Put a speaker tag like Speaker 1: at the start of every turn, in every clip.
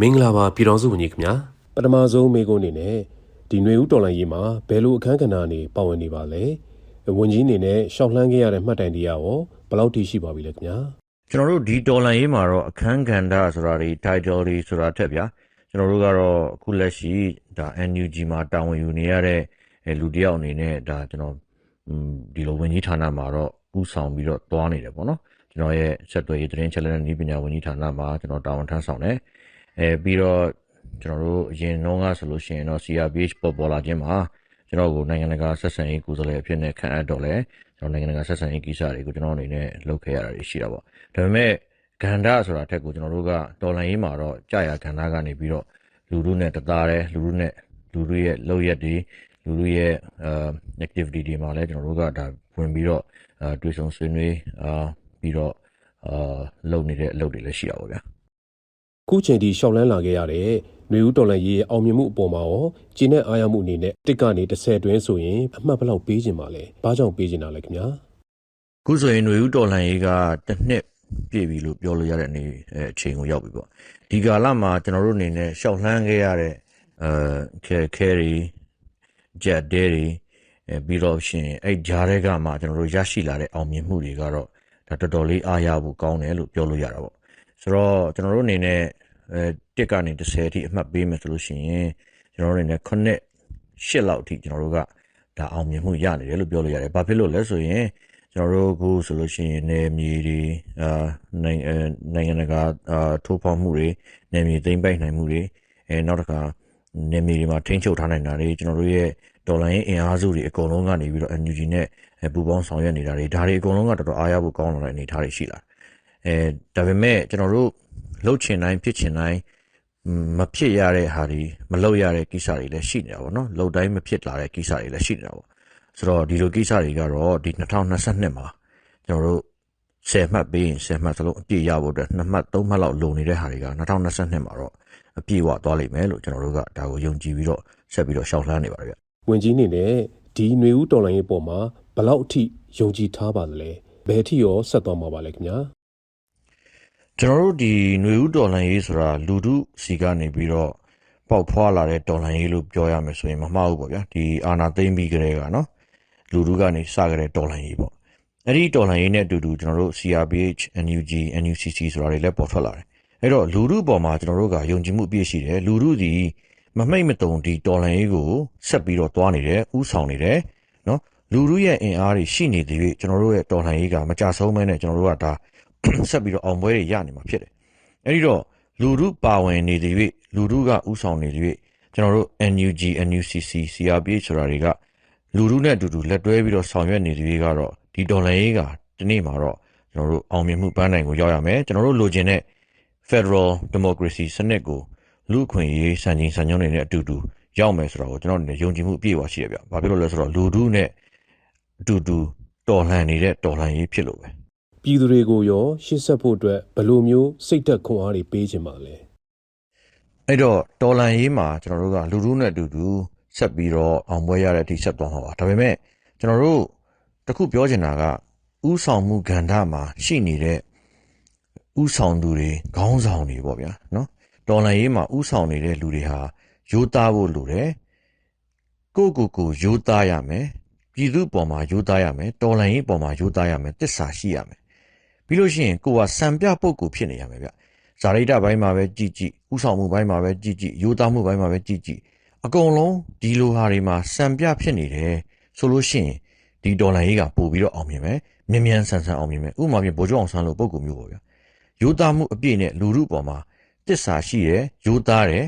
Speaker 1: မင်္ဂလာပါပြည်တော်စုဝန်ကြီးခင်ဗျာပထမဆုံးမေကုန်းအနေနဲ့ဒီຫນွေဦးတော်လိုင်းရေးမှာဘယ်လိုအခန်းကဏ္ဍအနေပါဝင်နေပါလဲဝန်ကြီးအနေနဲ့ရှောက်လှမ်းခဲ့ရတဲ့မှတ်တိုင်တရားရောဘယ်လောက်ထိရှိပါပြီလဲခင်ဗျာ
Speaker 2: ကျွန်တော်တို့ဒီတော်လန်ရေးမှာတော့အခန်းကဏ္ဍဆိုတာတွေ title တွေဆိုတာထက်ဗျာကျွန်တော်တို့ကတော့အခုလက်ရှိဒါ NUG မှာတာဝန်ယူနေရတဲ့အဲလူတစ်ယောက်အနေနဲ့ဒါကျွန်တော်อืมဒီလိုဝင်ကြီးဌာနမှာတော့ဥဆောင်ပြီးတော့တွားနေတယ်ပေါ့နော်ကျွန်တော်ရဲ့ဆက်သွယ်ရေးသတင်းချက်လက်နဲ့ဤပညာဝင်ကြီးဌာနမှာကျွန်တော်တာဝန်ထမ်းဆောင်တယ် အဲပြီးတော့ကျွန်တော်တို့အရင်တော့ကဆိုလို့ရှိရင်တော့ CRPH ပေါ်ပေါ်လာခြင်းမှာကျွန်တော်ကိုနိုင်ငံတကာဆက်ဆံရေးကိုယ်စားလှယ်အဖြစ်နဲ့ခန့်အပ်တော့လဲကျွန်တော်နိုင်ငံတကာဆက်ဆံရေးကိစ္စတွေကိုကျွန်တော်အနေနဲ့လုပ်ခဲ့ရတာရှိတာပေါ့ဒါပေမဲ့ဂန္ဓာဆိုတာထက်ကိုကျွန်တော်တို့ကတော်လန်ရေးမှာတော့ကြာရဂန္ဓာကနေပြီးတော့လူလူနဲ့တသားတယ်လူလူနဲ့လူလူရဲ့လောက်ရက်တွေလူလူရဲ့အာ activity တွေမှာလည်းကျွန်တော်တို့ကဒါဝင်ပြီးတော့အာတွေ့ဆုံဆွေးနွေးအာပြီးတော့အာလုပ်နေတဲ့အလုပ်တွေလည်းရှိတာပေါ့ဗျာ
Speaker 1: ခုချိန်ထိရှောက်လန်းလာခဲ့ရတဲ့နွေဦးတော်လန်ရေးရဲ့အောင်မြင်မှုအပေါ်မှာရောကျင်းတဲ့အားရမှုအနေနဲ့တစ်ကနေ30တွင်းဆိုရင်အမှတ်ဘလောက်ပေးခြင်းပါလဲ။ဘာကြောင့်ပေးခြင်းတာလဲခင်ဗျာ။
Speaker 2: ခုဆိုရင်နွေဦးတော်လန်ရေးကတစ်နှစ်ပြည့်ပြီလို့ပြောလို့ရတဲ့အနေအချိန်ကိုရောက်ပြီပေါ့။ဒီကာလမှာကျွန်တော်တို့အနေနဲ့ရှောက်လန်းခဲ့ရတဲ့အဲခဲခဲရီဂျက်ဒဲရီပြီးတော့ရှင်အဲ့ဂျားတွေကမှကျွန်တော်တို့ရရှိလာတဲ့အောင်မြင်မှုတွေကတော့ဒါတော်တော်လေးအားရဖို့ကောင်းတယ်လို့ပြောလို့ရတာပေါ့။ဆိုတော့ကျွန်တော်တို့အနေနဲ့ အဲတစ်ကနေ30အထိအမှတ်ပေးမယ်ဆိုလို့ရှိရင်ကျွန်တော်တို့အနေနဲ့9 8လောက်အထိကျွန်တော်တို့ကဒါအောင်မြင်မှုရနေတယ်လို့ပြောလို့ရတယ်။ဘာဖြစ်လို့လဲဆိုရင်ကျွန်တော်တို့အခုဆိုလို့ရှိရင်နယ်မြေတွေအာနိုင်အဲနိုင်ငံတကာအာထိုးဖောက်မှုတွေနယ်မြေသိမ်းပိုက်နိုင်မှုတွေအဲနောက်တစ်ခါနယ်မြေတွေမှာထိန်းချုပ်ထားနိုင်တာတွေကျွန်တော်တို့ရဲ့ဒေါ်လာရင်းအင်အားစုတွေအကုန်လုံးကနေပြီးတော့ NUG နဲ့အဲပူပေါင်းဆောင်ရွက်နေတာတွေဒါတွေအကုန်လုံးကတော်တော်အားရဖို့ကောင်းလာတဲ့အနေအထားတွေရှိလာတယ်။အဲဒါပေမဲ့ကျွန်တော်တို့ လှုပ်ချင်တိုင်းဖြစ်ချင်တိုင်းမဖြစ်ရတဲ့ဟာတွေမလုပ်ရတဲ့ကိစ္စတွေလည်းရှိနေတာပေါ့နော်လုံတိုင်းမဖြစ်လာတဲ့ကိစ္စတွေလည်းရှိနေတာပေါ့ဆိုတော့ဒီလိုကိစ္စတွေကတော့ဒီ2022မှာကျွန်တော်တို့10မှတ်ပေးရင်10မှတ်စလုံးအပြည့်ရဖို့အတွက်2မှတ်3မှတ်လောက်လိုနေတဲ့ဟာတွေက2022မှာတော့အပြည့်ဝသွားလိမ့်မယ်လို့ကျွန်တော်တို့ကဒါကိုယုံကြည်ပြီးတော့ဆက်ပြီးတော့ရှောက်လှမ်းနေပါတယ်ဗျ
Speaker 1: ဝင်ကြီးအနေနဲ့ဒီຫນွေဦးတော်လိုင်းရေးပေါ်မှာဘယ်လောက်အထိယုံကြည်ထားပါသလဲဘယ်အထိရောဆက်သွားမှာပါလဲခင်ဗျာ
Speaker 2: ကျွန်တော်တို့ဒီຫນွေဦးတော်လှန်ရေးဆိုတာလူထုစီကနေပြီးတော့ပေါက်ဖွာလာတဲ့တော်လှန်ရေးလို့ပြောရမယ်ဆိုရင်မမှားဘူးပေါ့ဗျာဒီအာနာသိမ့်ပြီးကြတဲ့ကနော်လူထုကနေစကြတဲ့တော်လှန်ရေးပေါ့အဲ့ဒီတော်လှန်ရေးနဲ့အတူတူကျွန်တော်တို့ CRPH NUG NUCC ဆိုတာတွေလည်းပေါ်ထွက်လာတယ်အဲ့တော့လူထုပေါ်မှာကျွန်တော်တို့ကယုံကြည်မှုအပြည့်ရှိတယ်လူထုဒီမမိတ်မတုံဒီတော်လှန်ရေးကိုဆက်ပြီးတော့တွားနေတယ်ဥဆောင်နေတယ်နော်လူထုရဲ့အင်အားတွေရှိနေသေး၍ကျွန်တော်တို့ရဲ့တော်လှန်ရေးကမကြဆုံးမဲနဲ့ကျွန်တော်တို့ကဒါ ဆက်ပြီးတော့အောင်ပွဲတွေရနေမှာဖြစ်တယ်။အဲဒီတော့လူထုပါဝင်နေသေး၍လူထုကဥဆောင်နေသေး၍ကျွန်တော်တို့ NUG NUCC CRPH ဆိုတာတွေကလူထုနဲ့အတူတူလက်တွဲပြီးတော့ဆောင်ရွက်နေသေး၍ကတော့ဒီဒေါ်လာရေးကဒီနေ့မှာတော့ကျွန်တော်တို့အောင်မြင်မှုပန်းနိုင်ကိုရောက်ရမယ်ကျွန်တော်တို့လိုချင်တဲ့ Federal Democracy စနစ်ကိုလူ့အခွင့်အရေးစံချိန်စံညွှန်းတွေနဲ့အတူတူရောက်မယ်ဆိုတာကိုကျွန်တော်တို့ယုံကြည်မှုအပြည့်အဝရှိရပြ။ဘာဖြစ်လို့လဲဆိုတော့လူထုနဲ့အတူတူတော်လှန်နေတဲ့တော်လှန်ရေးဖြစ်လို့ပဲ။
Speaker 1: ပြည်သူတွေကိုရောရှေ့ဆက်ဖို့အတွက်ဘယ်လိုမျိုးစိတ်သက်ခွန်အားတွေပေးခြင်းပါလဲ
Speaker 2: အဲ့တော့တော်လန်ရေးမှာကျွန်တော်တို့ကလူလူနဲ့အတူတူဆက်ပြီးတော့အောင်ပွဲရတဲ့အထိဆက်သွားမှာပါဒါပေမဲ့ကျွန်တော်တို့တခုပြောချင်တာကဥဆောင်မှုကဏ္ဍမှာရှိနေတဲ့ဥဆောင်သူတွေခေါင်းဆောင်တွေပေါ့ဗျာနော်တော်လန်ရေးမှာဥဆောင်နေတဲ့လူတွေဟာရိုးသားဖို့လိုတယ်ကိုကိုကိုရိုးသားရမယ်ပြည်သူပေါ်မှာရိုးသားရမယ်တော်လန်ရေးပေါ်မှာရိုးသားရမယ်တစ္ဆာရှိရမယ် ပြီးလို့ရှိရင်ကိုကစံပြပုတ်ကိုဖြစ်နေရမယ်ဗျ ဇာရိတဘိုင်းမှာပဲကြည်ကြည်ဥဆောင်မှုဘိုင်းမှာပဲကြည်ကြည်ရိုးသားမှုဘိုင်းမှာပဲကြည်ကြည်အကုန်လုံးဒီလိုဟာတွေမှာစံပြဖြစ်နေတယ်ဆိုလို့ရှိရင်ဒီဒေါ်လာကြီးကပို့ပြီးတော့အောင်မြင်မယ်မြ мян ဆန်ဆန်အောင်မြင်မယ်ဥပမာပြင်ဗိုလ်ချုပ်အောင်ဆန်းလို့ပုံကူမျိုးပေါ့ဗျာရိုးသားမှုအပြည့်နဲ့လူမှုပေါ်မှာတစ္ဆာရှိတယ်ရိုးသားတယ်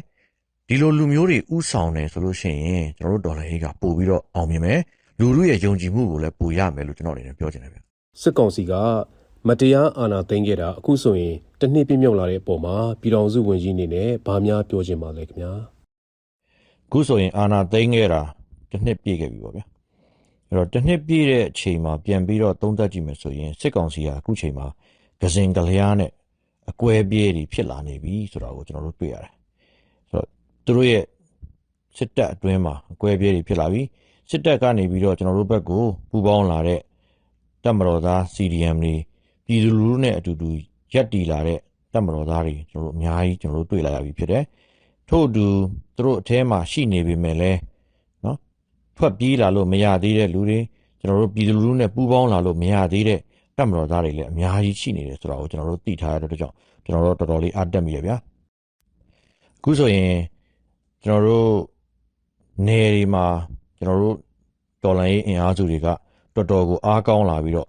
Speaker 2: ဒီလိုလူမျိုးတွေဥဆောင်တယ်ဆိုလို့ရှိရင်ကျွန်တော်တို့ဒေါ်လာကြီးကပို့ပြီးတော့အောင်မြင်မယ်လူမှုရဲ့ယုံကြည်မှုကိုလည်းပို့ရမယ်လို့ကျွန်တော်အနေနဲ့ပြောချင်တယ်ဗျ
Speaker 1: စစ်ကောင်စီက မတရားအာဏာသိမ်းခဲ့တာအခုဆိုရင်တစ်နှစ်ပြည့်မြောက်လာတဲ့အပေါ်မှာပြည်တော်စုဝင်ကြီးအနေနဲ့ဗာများပြောခြင်းပါလဲခင်ဗျာ
Speaker 2: အခုဆိုရင်အာနာသိမ်းခဲ့တာတစ်နှစ်ပြည့်ခဲ့ပြီပေါ့ဗျာအဲ့တော့တစ်နှစ်ပြည့်တဲ့အချိန်မှာပြန်ပြီးတော့သုံးသပ်ကြည့်မယ်ဆိုရင်စစ်ကောင်စီကအခုချိန်မှာကစင်ကလျားနဲ့အကွဲပြေးတွေဖြစ်လာနေပြီဆိုတာကိုကျွန်တော်တို့တွေ့ရတယ်ဆိုတော့သူတို့ရဲ့စစ်တပ်အတွင်းမှာအကွဲပြေးတွေဖြစ်လာပြီစစ်တပ်ကနေပြီးတော့ကျွန်တော်တို့ဘက်ကိုပူပေါင်းလာတဲ့တပ်မတော်သား CDM တွေ ပြည်သူလူထုနဲ့အတူတူရက်တီလာတဲ့တပ်မတော်သားတွေကျွန်တော်တို့အများကြီးကျွန်တော်တို့တွေ့လာရပြီဖြစ်တယ်ထို့အတူသူတို့အထဲမှာရှိနေပေမဲ့လည်းနော်ထွက်ပြေးလာလို့မရသေးတဲ့လူတွေကျွန်တော်တို့ပြည်သူလူထုနဲ့ပူးပေါင်းလာလို့မရသေးတဲ့တပ်မတော်သားတွေလည်းအများကြီးရှိနေတယ်ဆိုတာကိုကျွန်တော်တို့သိထားရတဲ့အတွက်ကြောင့်ကျွန်တော်တို့တော်တော်လေးအားတက်မိရဗျာအခုဆိုရင်ကျွန်တော်တို့နယ်တွေမှာကျွန်တော်တို့တော်လိုင်းရေးအင်အားစုတွေကတော်တော်ကိုအားကောင်းလာပြီးတော့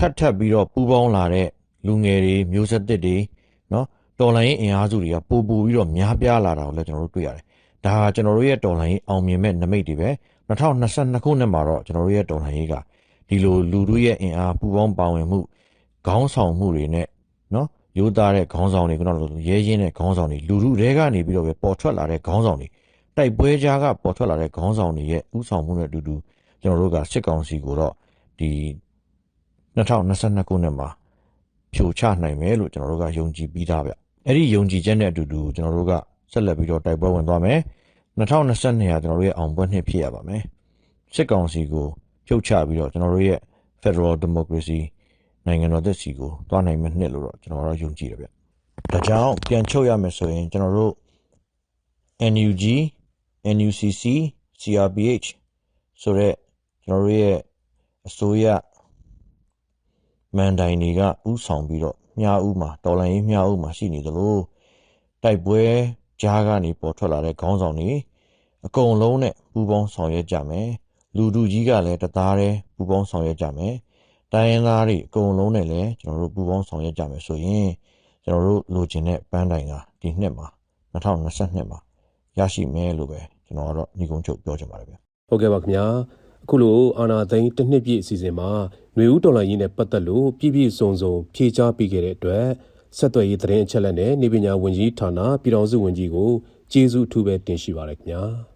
Speaker 2: ထပ်ထပ်ပြီးတော့ပူးပေါင်းလာတဲ့လူငယ်တွေမျိုးဆက်သစ်တွေနော်တော်လိုင်းရေးအင်အားစုတွေကပိုပိုပြီးတော့များပြားလာတာကိုလည်းကျွန်တော်တို့တွေ့ရတယ်။ဒါဟာကျွန်တော်တို့ရဲ့တော်လိုင်းရေးအောင်မြင်မဲ့နမိတ်တွေပဲ2022ခုနှစ်မှာတော့ကျွန်တော်တို့ရဲ့တော်လိုင်းရေးကဒီလိုလူတို့ရဲ့အင်အားပူးပေါင်းပါဝင်မှုခေါင်းဆောင်မှုတွေနဲ့နော်ရိုးသားတဲ့ခေါင်းဆောင်တွေကတော့ရဲရင်းတဲ့ခေါင်းဆောင်တွေလူထုတွေကနေပြီးတော့ပဲပေါ်ထွက်လာတဲ့ခေါင်းဆောင်တွေတိုက်ပွဲကြားကပေါ်ထွက်လာတဲ့ခေါင်းဆောင်တွေရဲ့ဥဆောင်မှုနဲ့အတူတူကျွန်တော်တို့ကစစ်ကောင်စီကိုတော့ဒီ 2022ခုနှစ်မှာဖြိုချနိုင်မယ်လို့ကျွန်တော်တို့ကယုံကြည်ပြီးသားဗျအဲ့ဒီယုံကြည်ချက်နဲ့အတူတူကျွန်တော်တို့ကဆက်လက်ပြီးတော့တိုက်ပွဲဝင်သွားမယ်2022ဟာကျွန်တော်တို့ရဲ့အောင်ပွဲနှစ်ဖြစ်ရပါမယ်စစ်ကောင်စီကိုဖြုတ်ချပြီးတော့ကျွန်တော်တို့ရဲ့ Federal Democracy နိုင်ငံတော်သက်စီကိုတွားနိုင်မယ့်နှစ်လို့တော့ကျွန်တော်တို့ယုံကြည်တယ်ဗျဒါကြောင့်ပြန်ချုပ်ရမယ်ဆိုရင်ကျွန်တော်တို့ NUG NUCC CRPH ဆိုတော့ကျွန်တော်တို့ရဲ့အစိုးရ မန်တိုင်တွေကဥဆောင်ပြီးတော့မြားဥမှာတော်လိုင်းရေးမြားဥမှာရှိနေသလိုတိုက်ပွဲကြားကနေပေါ်ထွက်လာတဲ့ခေါင်းဆောင်တွေအကုန်လုံးနဲ့ပူးပေါင်းဆောင်ရွက်ကြမယ်လူတူကြီးကလည်းတသားတည်းပူးပေါင်းဆောင်ရွက်ကြမယ်တိုင်းရင်းသားတွေအကုန်လုံးနဲ့လည်းကျွန်တော်တို့ပူးပေါင်းဆောင်ရွက်ကြမယ်ဆိုရင်ကျွန်တော်တို့လိုချင်တဲ့ပန်းတိုင်ကဒီနှစ်မှာ2022မှာရရှိမယ်လို့ပဲကျွန်တော်ကတော့ညီကုန်းချုပ်ပြောချင်ပါတယ်ဗျ
Speaker 1: ဟုတ်ကဲ့ပါခင်ဗျာ အခုလိုအာနာသိန်းတစ်နှစ်ပြည့်အစီအစဉ်မှာຫນွေဦးတော်လိုင်းရေးနဲ့ပတ်သက်လို့ပြည့်ပြည့်စုံစုံဖြေကြားပေးခဲ့တဲ့အတွက်ဆက်သွယ်ရေးသတင်းအချက်အလက်နဲ့နေပညာဝန်ကြီးဌာနပြည်ထောင်စုဝန်ကြီးကိုကျေးဇူးအထူးပဲတင်ရှိပါရခင်ဗျာ